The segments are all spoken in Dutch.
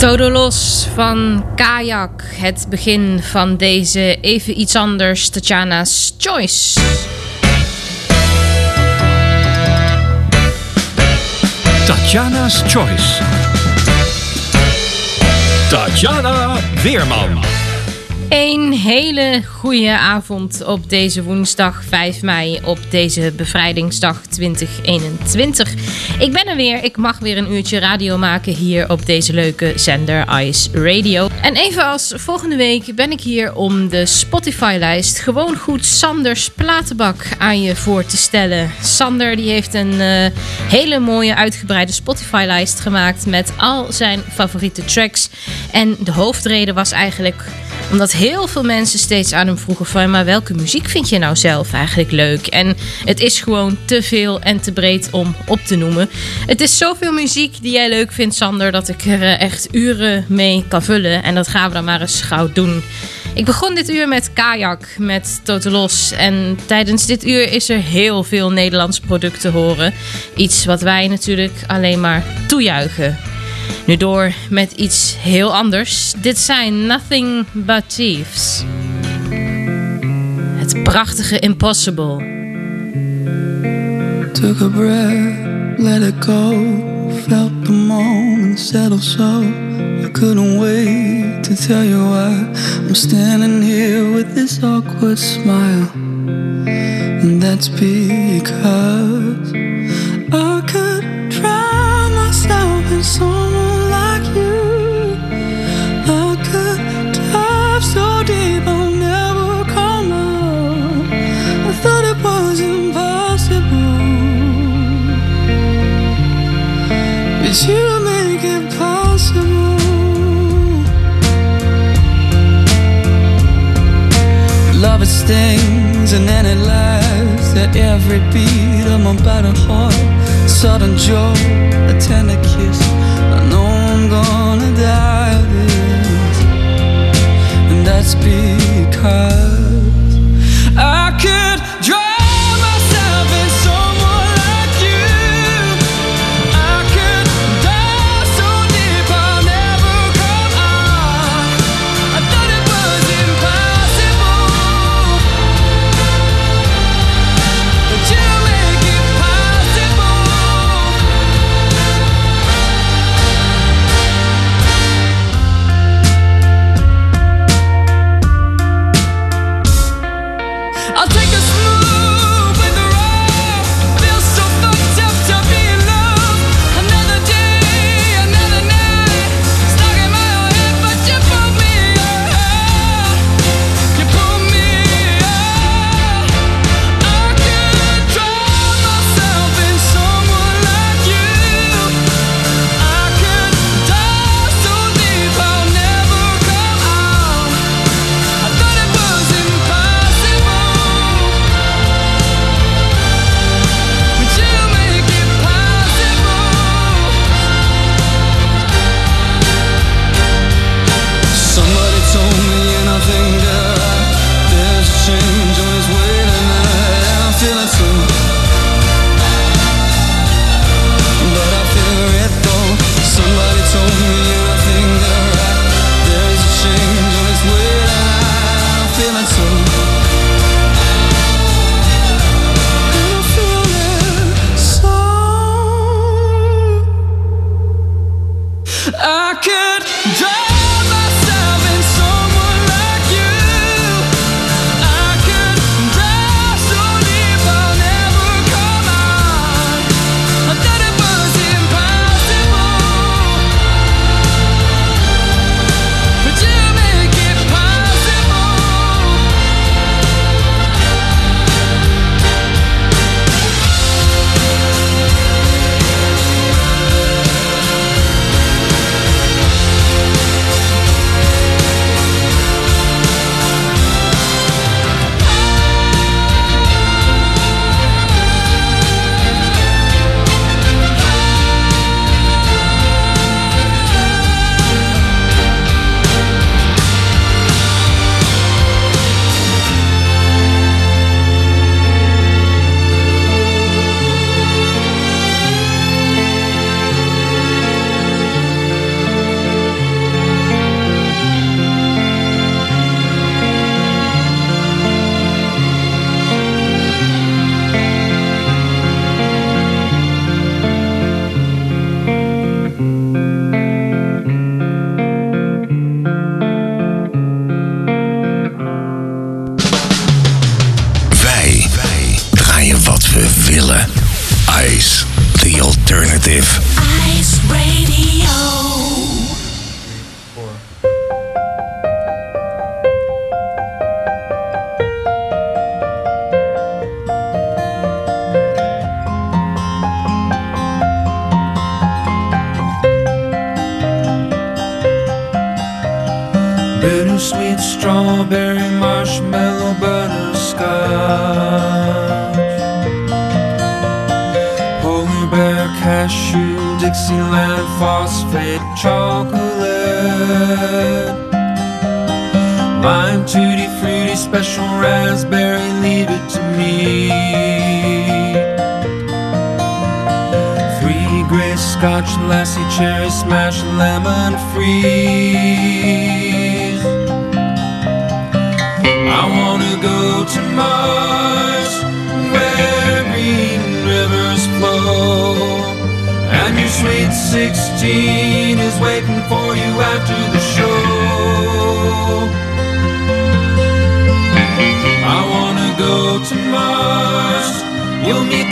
Todo Los van kayak. Het begin van deze even iets anders Tatjana's Choice. Tatjana's Choice. Tatjana Weerman. Een hele goede avond op deze woensdag 5 mei, op deze bevrijdingsdag 2021. Ik ben er weer. Ik mag weer een uurtje radio maken hier op deze leuke zender Ice Radio. En even als volgende week ben ik hier om de Spotify-lijst gewoon goed Sanders Platenbak aan je voor te stellen. Sander die heeft een eh, hele mooie uitgebreide Spotify-lijst gemaakt met al zijn favoriete tracks. En de hoofdreden was eigenlijk omdat heel veel mensen steeds aan hem vroegen van... maar welke muziek vind je nou zelf eigenlijk leuk? En het is gewoon te veel en te breed om op te noemen. Het is zoveel muziek die jij leuk vindt, Sander... dat ik er eh, echt uren mee kan vullen. En dat gaan we dan maar eens gauw doen. Ik begon dit uur met Kajak, met Totelos. En tijdens dit uur is er heel veel Nederlands product te horen. Iets wat wij natuurlijk alleen maar toejuichen. Nu door met iets heel anders. Dit zijn Nothing But Thieves. Het prachtige Impossible. Took a breath, let it go. Felt the moment settle so. I couldn't wait to tell you why I'm standing here with this awkward smile. And that's because I stings and then it laughs at every beat of my battered heart. Sudden joy, a tender kiss. I know I'm gonna die of this, and that's because I could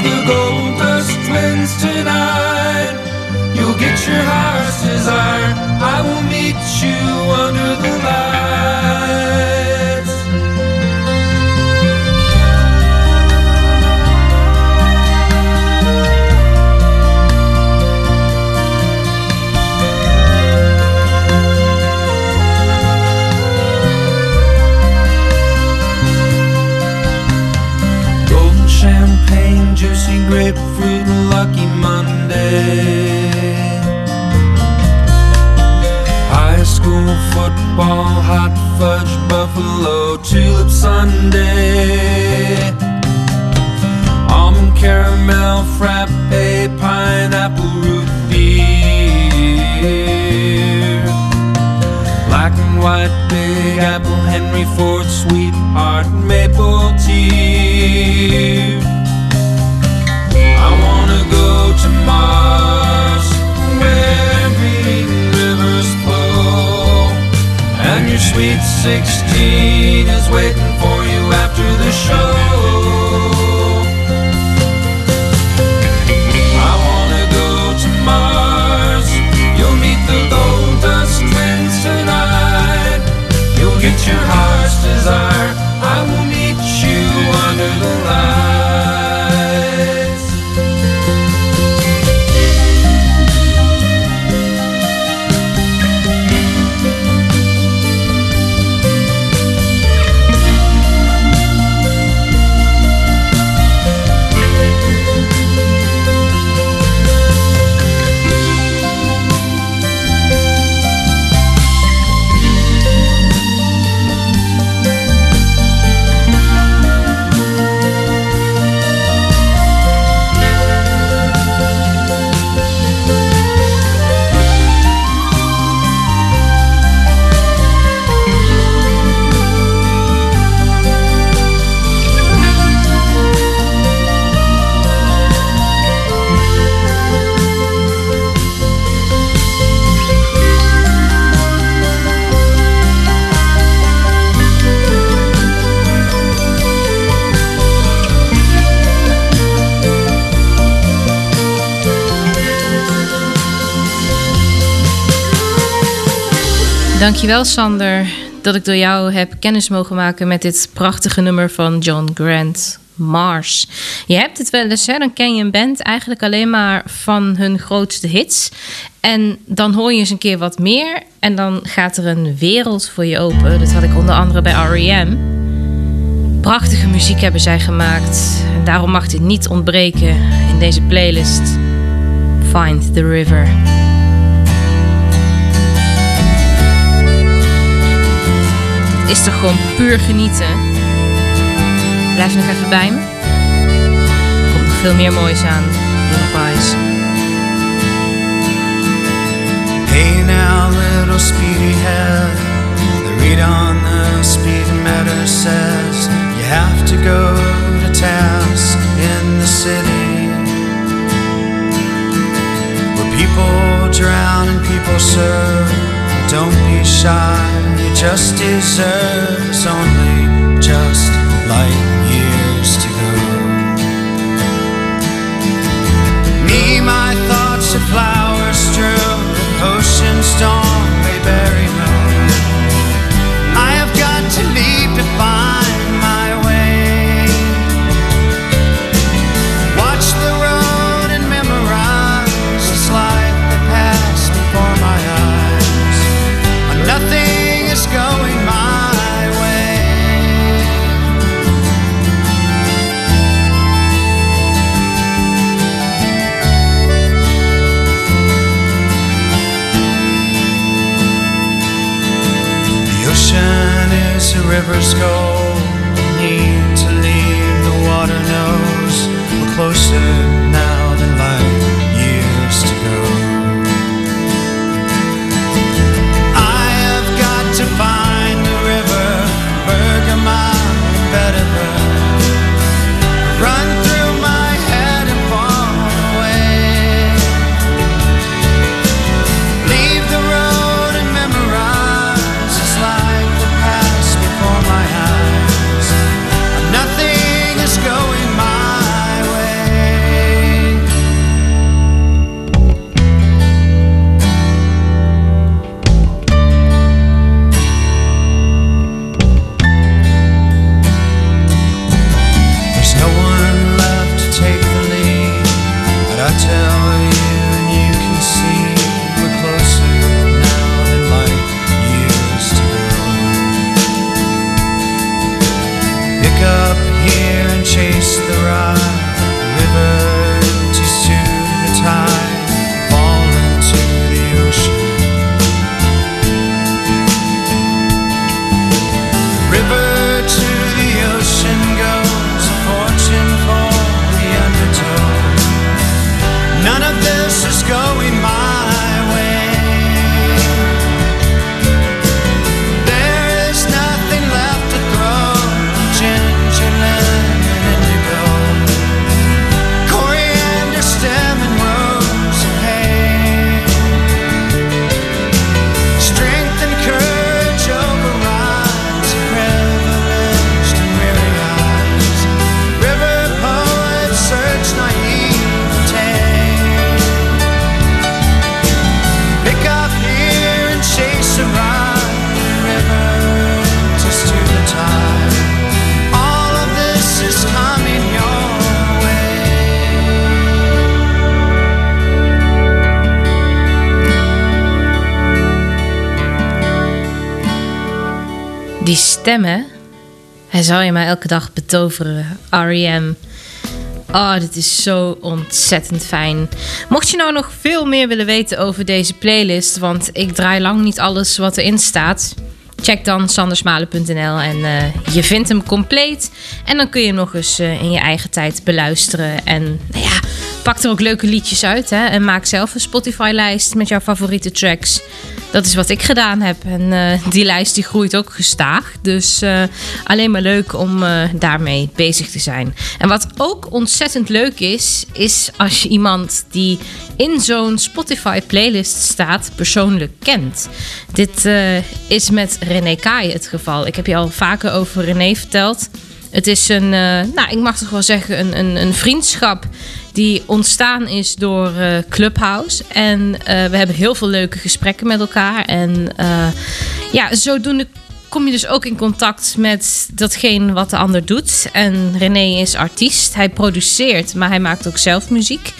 the Gold Dust Twins tonight. You'll get your heart's desire. I will meet you under the lights. Grapefruit, lucky Monday. High school football, hot fudge, buffalo, tulip Sunday. Almond caramel, frappe, pineapple root beer. Black and white, big apple, Henry Ford, sweetheart, sweet 16 is waiting for you after the show. Dankjewel Sander dat ik door jou heb kennis mogen maken met dit prachtige nummer van John Grant. Mars. Je hebt het wel eens, hè? dan ken je een band eigenlijk alleen maar van hun grootste hits. En dan hoor je eens een keer wat meer en dan gaat er een wereld voor je open. Dat had ik onder andere bij R.E.M. Prachtige muziek hebben zij gemaakt. En daarom mag dit niet ontbreken in deze playlist. Find the River. Is toch gewoon puur genieten. Blijf nog even bij me. Er komt nog veel meer moois aan. Eyes. Hey now, little speedy head. The read on the speedometer says you have to go to task in the city. Where people drown and people serve. Don't be shy, you just deserve it's only just light years to go. Me, my thoughts are flowers strewn with ocean storm rivers go. Need to leave, the water knows. We're closer stemmen, hij zal je mij elke dag betoveren. R.E.M. Oh, dit is zo ontzettend fijn. Mocht je nou nog veel meer willen weten over deze playlist, want ik draai lang niet alles wat erin staat. Check dan sandersmalen.nl en eh, je vindt hem compleet. En dan kun je hem nog eens eh, in je eigen tijd beluisteren. En nou ja, pak er ook leuke liedjes uit. Hè? En maak zelf een Spotify-lijst met jouw favoriete tracks. Dat is wat ik gedaan heb. En eh, die lijst die groeit ook gestaag. Dus eh, alleen maar leuk om eh, daarmee bezig te zijn. En wat ook ontzettend leuk is, is als je iemand die in zo'n Spotify playlist staat persoonlijk kent. Dit is met René Kaaien het geval. Ik heb je al vaker over René verteld. Het is een, nou, ik mag toch wel zeggen, een, een, een vriendschap die ontstaan is door eh, Clubhouse. En eh, we hebben heel veel leuke gesprekken met elkaar. En eh, ja, zodoende kom je dus ook in contact met datgene wat de ander doet. En René is artiest. Hij produceert, maar hij maakt ook zelf muziek.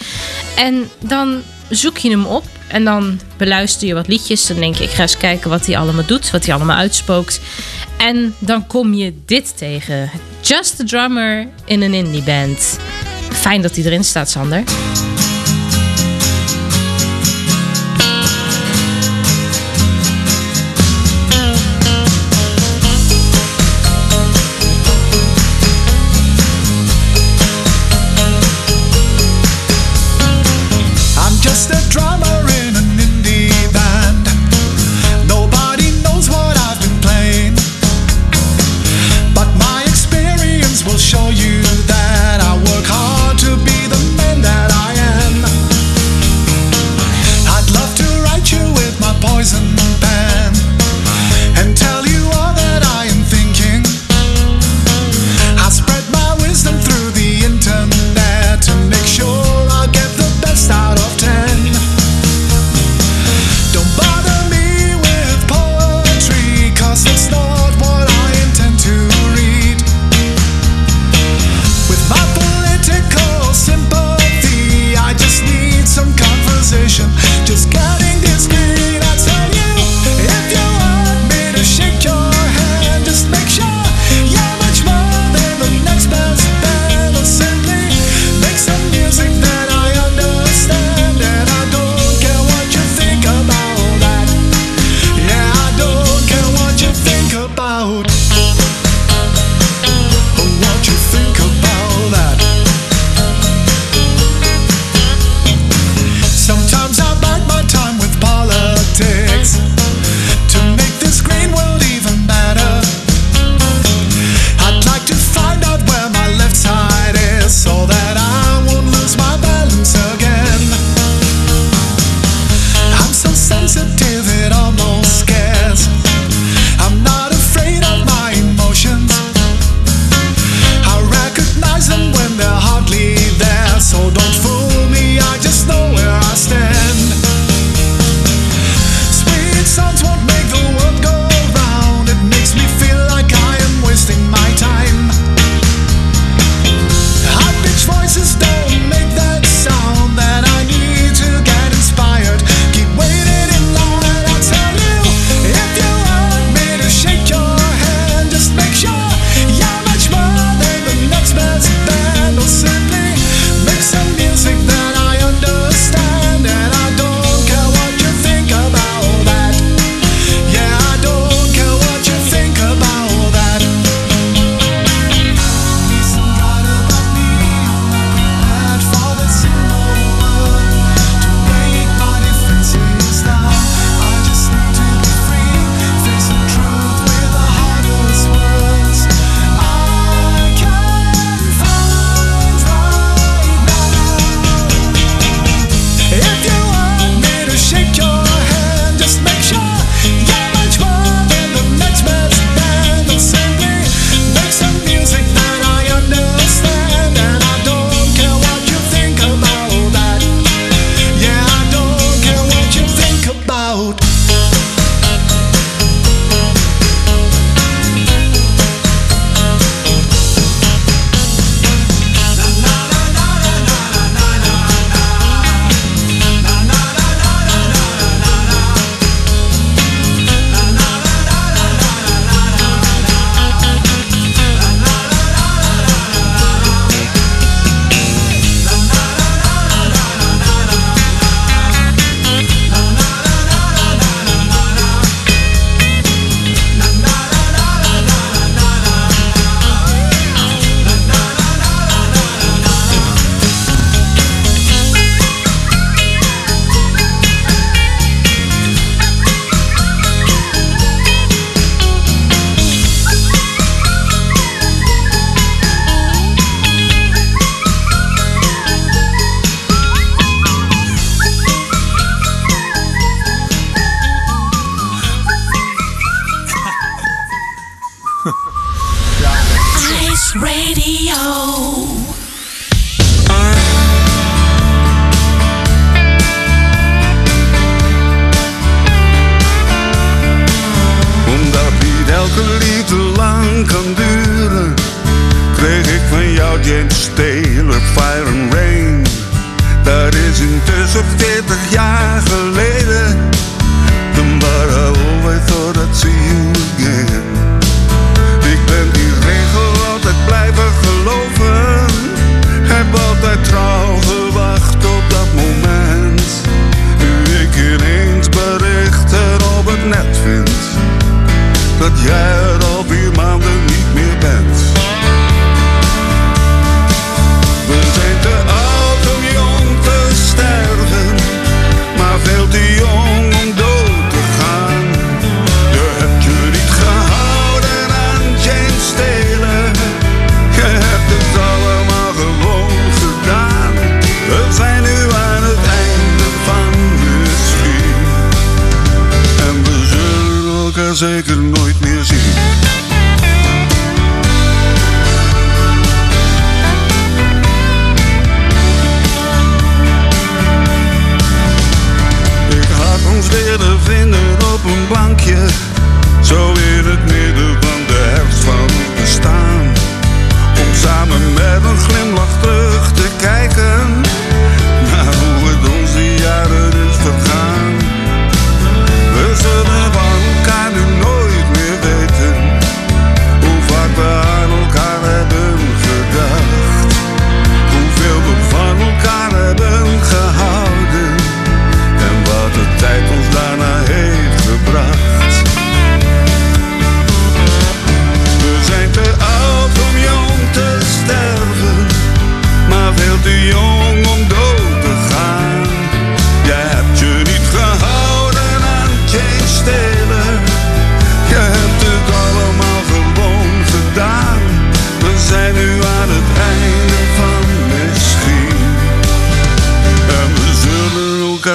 En dan zoek je hem op en dan beluister je wat liedjes. Dan denk je, ik ga eens kijken wat hij allemaal doet, wat hij allemaal uitspookt. En dan kom je dit tegen. Just a drummer in een indie band. Fijn dat hij erin staat, Sander.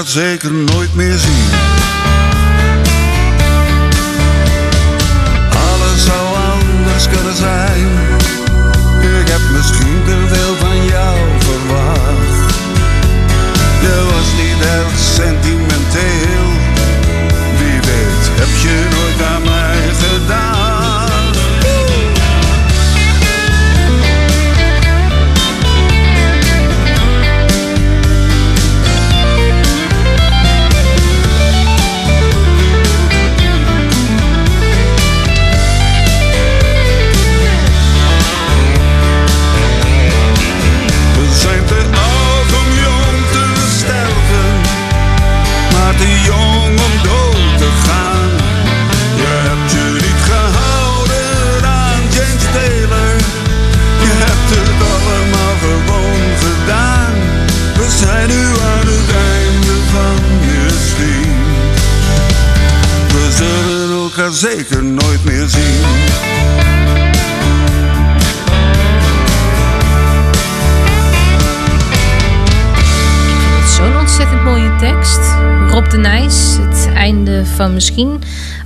zeker nooit meer zien.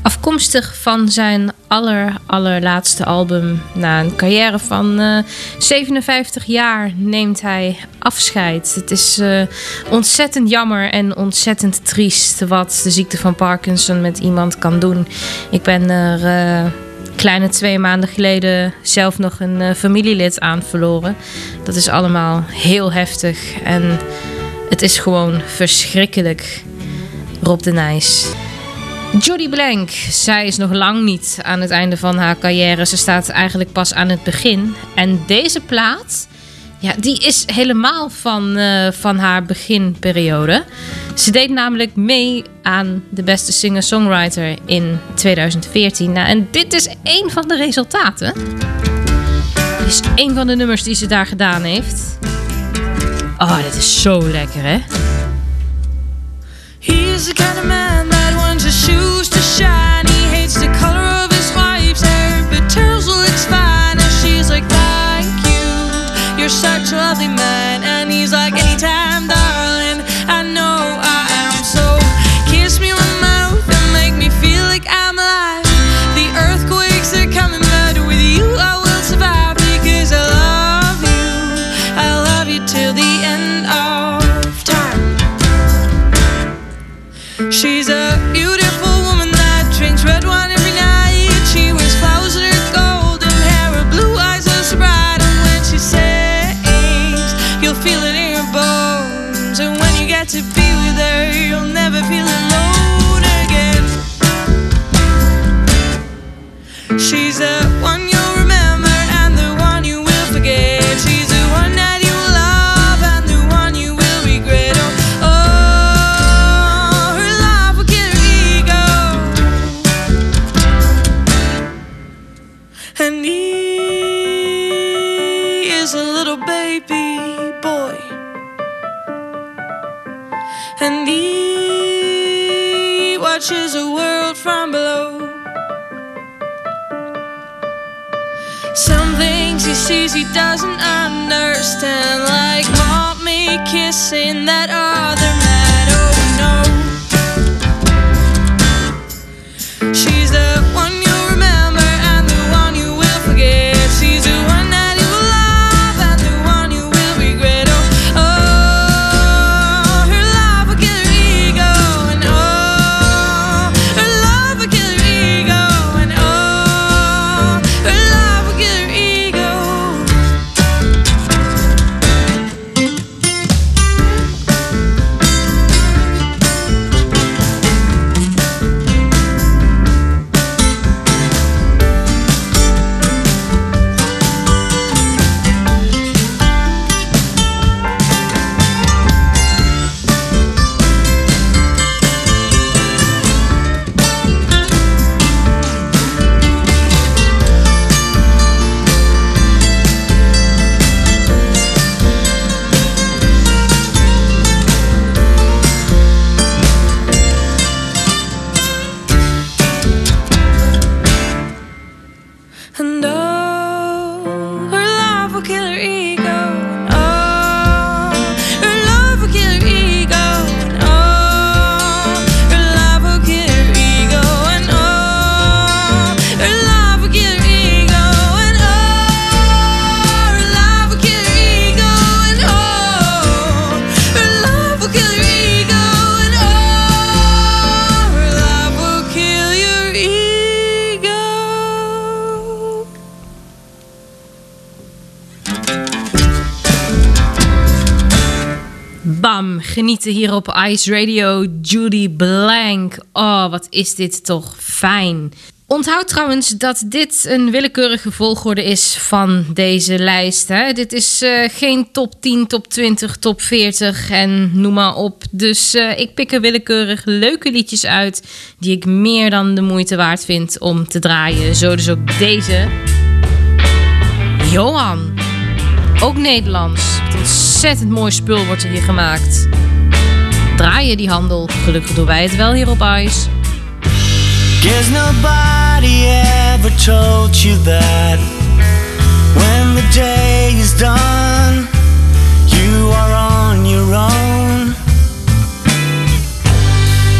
afkomstig van zijn aller, allerlaatste album. Na een carrière van eh, 57 jaar neemt hij afscheid. Het is eh, ontzettend jammer en ontzettend triest wat de ziekte van Parkinson met iemand kan doen. Ik ben er. Uh, kleine twee maanden geleden zelf nog een familielid aan verloren. Dat is allemaal heel heftig en het is gewoon verschrikkelijk. Rob de Nijs. Jodie Blank, zij is nog lang niet aan het einde van haar carrière. Ze staat eigenlijk pas aan het begin. En deze plaat, ja, die is helemaal van, eh, van haar beginperiode. Ze deed namelijk mee aan de beste singer-songwriter in 2014. Nou, en dit is één van de resultaten. Dit is één van de nummers die ze daar gedaan heeft. Oh, dit is zo lekker, hè? He's the kind of man his shoes to shine. He hates to. come. Things he doesn't understand, like mommy kissing that other genieten hier op Ice Radio. Judy Blank. Oh, wat is dit toch fijn. Onthoud trouwens dat dit een willekeurige volgorde is van deze lijst. Hè? Dit is eh, geen top 10, top 20, top 40 en noem maar op. Dus eh, ik pik er willekeurig leuke liedjes uit die ik meer dan de moeite waard vind om te draaien. Zo dus ook deze. Johan. Ook Nederlands. Ontzettend mooi spul wordt er hier gemaakt. Draaien die handel. Gelukkig doen wij het wel hier op Ice. Guess nobody ever told you that when the day is done, you are on your own.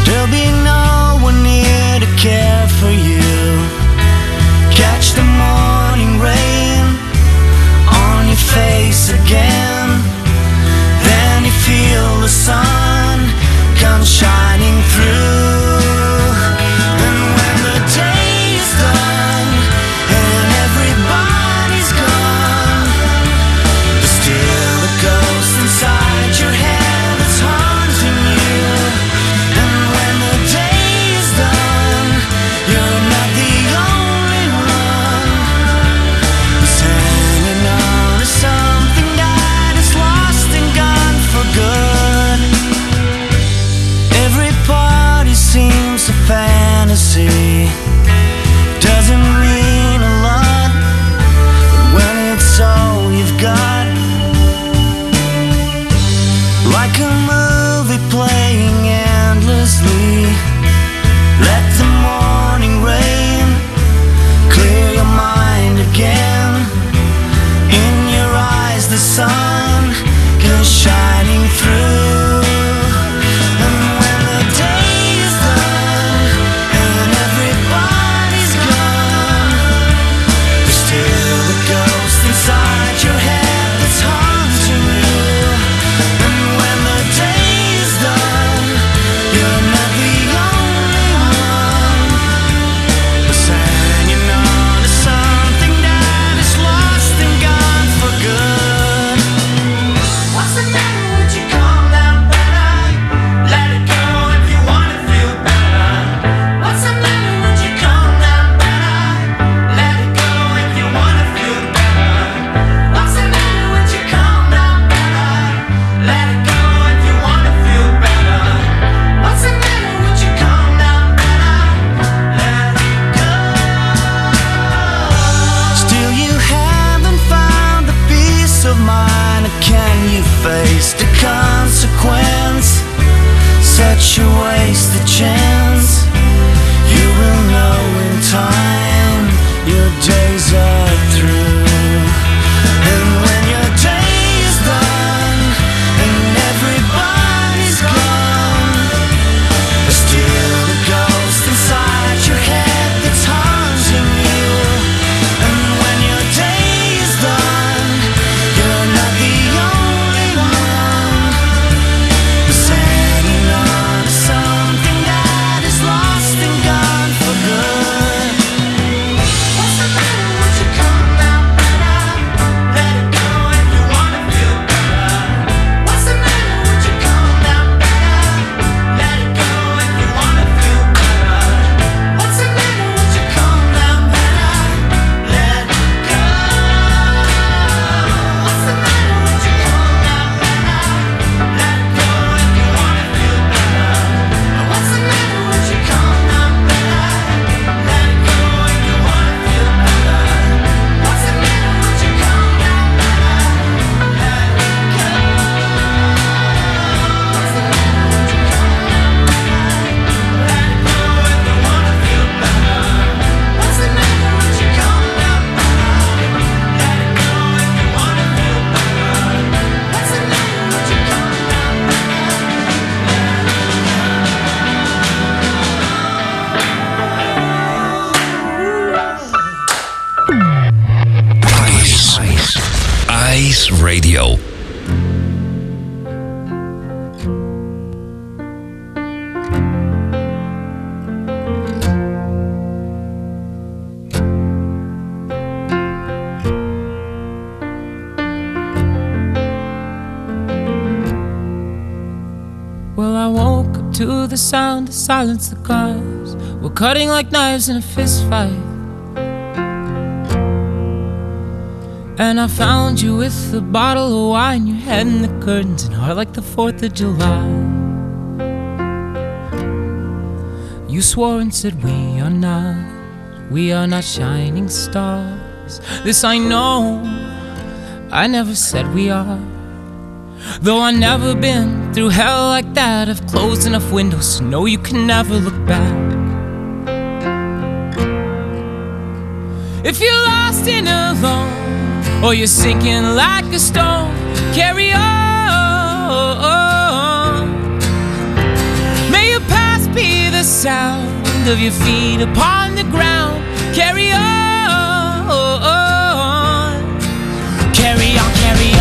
There'll be no one near to care for you. Catch the morning rain on your face again. against the cars. We're cutting like knives in a fist fight. And I found you with a bottle of wine, your head in the curtains, and heart like the 4th of July. You swore and said, We are not, we are not shining stars. This I know, I never said we are. Though I've never been through hell like that, I've closed enough windows to know you can never look back. If you're lost and alone, or you're sinking like a stone, carry on. May your past be the sound of your feet upon the ground, carry on. Carry on, carry on.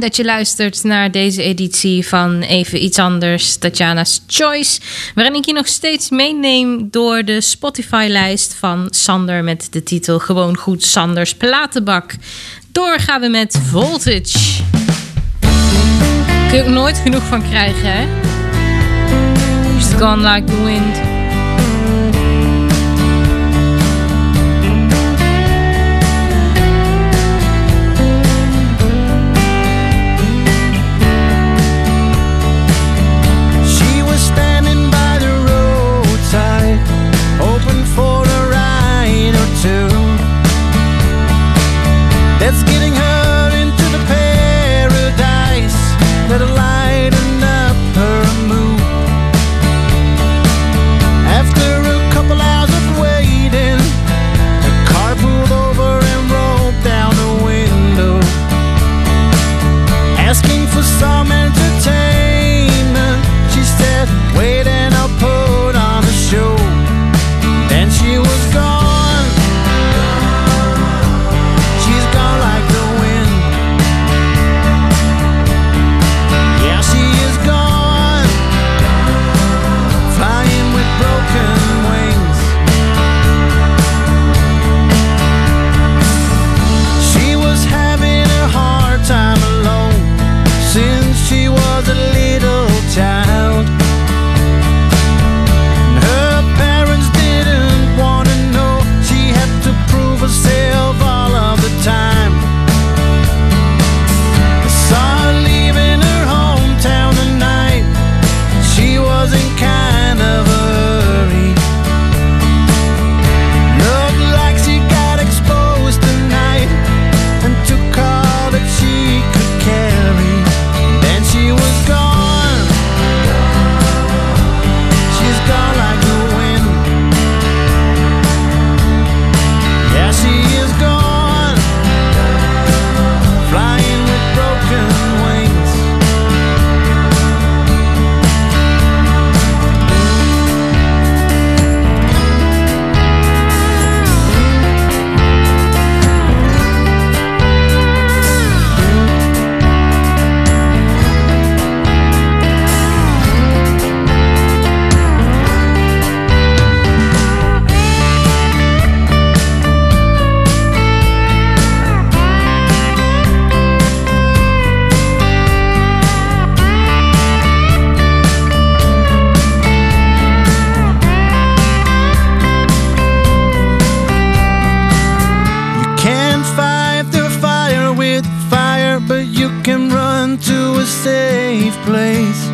Dat je luistert naar deze editie van Even Iets Anders, Tatjana's Choice. Waarin ik je nog steeds meeneem door de Spotify-lijst van Sander met de titel Gewoon Goed Sanders Platenbak. Door gaan we met Voltage. Kun je ook nooit genoeg van krijgen, hè? Just gone like the wind. can run to a safe place.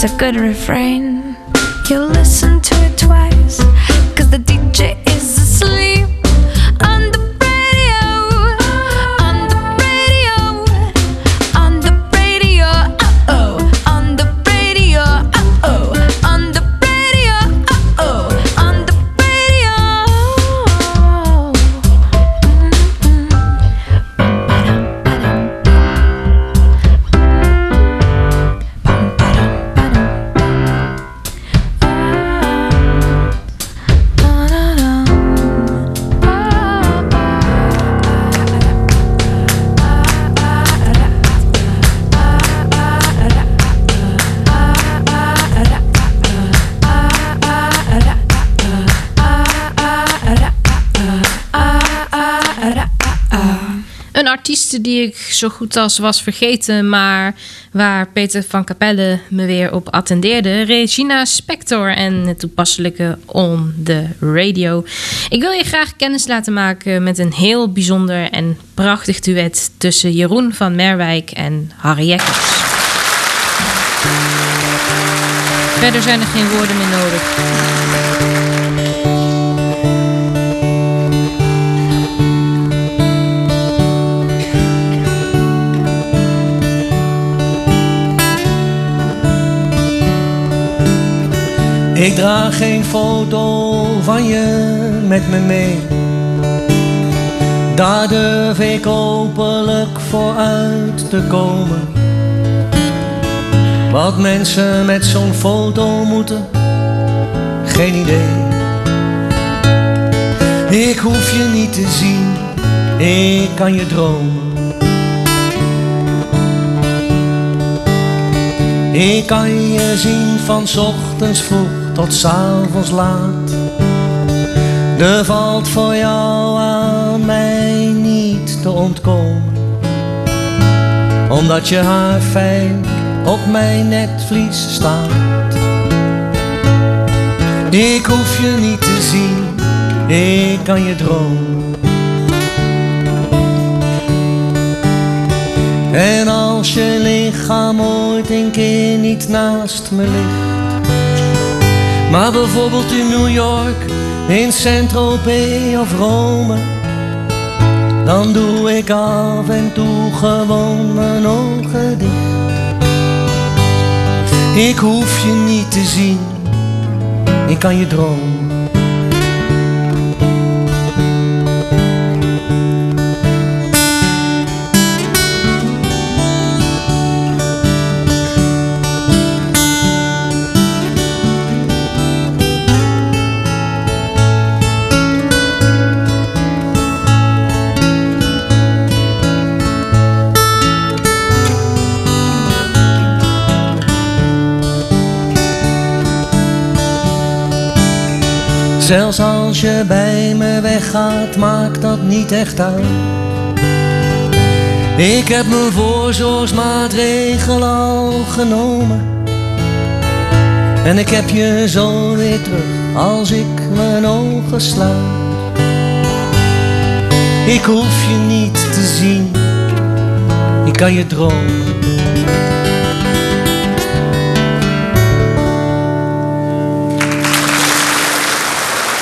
It's a good refrain. Die ik zo goed als was vergeten, maar waar Peter van Capelle me weer op attendeerde. Regina Spector en het toepasselijke On The Radio. Ik wil je graag kennis laten maken met een heel bijzonder en prachtig duet tussen Jeroen van Merwijk en Harry Jekkers. Verder zijn er geen woorden meer nodig. Ik draag geen foto van je met me mee. Daar durf ik openlijk voor uit te komen. Wat mensen met zo'n foto moeten, geen idee. Ik hoef je niet te zien, ik kan je dromen. Ik kan je zien van ochtends vroeg tot 's avonds laat. Er valt voor jou aan mij niet te ontkomen. Omdat je haar fijn op mijn netvlies staat. Ik hoef je niet te zien, ik kan je dromen. En als je lichaam ooit een keer niet naast me ligt, maar bijvoorbeeld in New York, in Saint-Tropez of Rome, dan doe ik af en toe gewoon mijn ogen dicht. Ik hoef je niet te zien, ik kan je dromen. Zelfs als je bij me weggaat, maakt dat niet echt uit. Ik heb mijn voorzorgsmaatregelen al genomen. En ik heb je zo weer terug als ik mijn ogen sluit. Ik hoef je niet te zien, ik kan je dromen.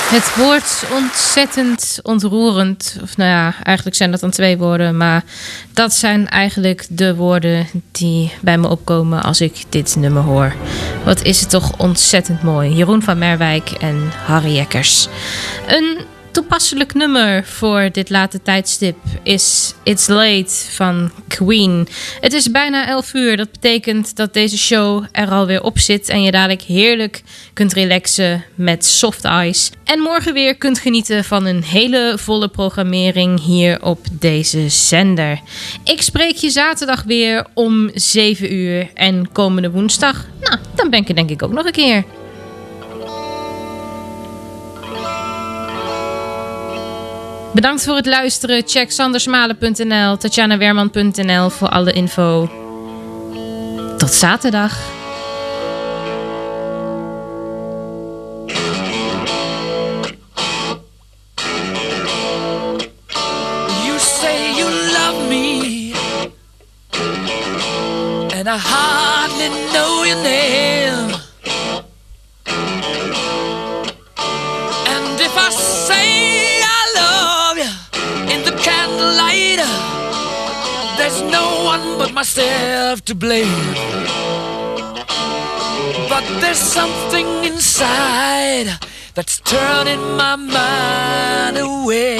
Het woord ontzettend ontroerend. Of nou ja, eigenlijk zijn dat dan twee woorden. Maar dat zijn eigenlijk de woorden die bij me opkomen als ik dit nummer hoor. Wat is het toch ontzettend mooi. Jeroen van Merwijk en Harry Jekkers. Een toepasselijk nummer voor dit late tijdstip is It's Late van Queen. Het is bijna 11 uur. Dat betekent dat deze show er alweer op zit en je dadelijk heerlijk kunt relaxen met soft ice. En morgen weer kunt genieten van een hele volle programmering hier op deze zender. Ik spreek je zaterdag weer om 7 uur en komende woensdag, nou, dan ben ik er denk ik ook nog een keer. Bedankt voor het luisteren. Check sandersmalen.nl, tatjanawerman.nl voor alle info. Tot zaterdag. You say you love me, and I hardly know your name. No one but myself to blame. But there's something inside that's turning my mind away.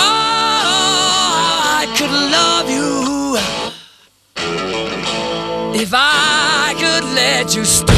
Oh, I could love you if I could let you stay.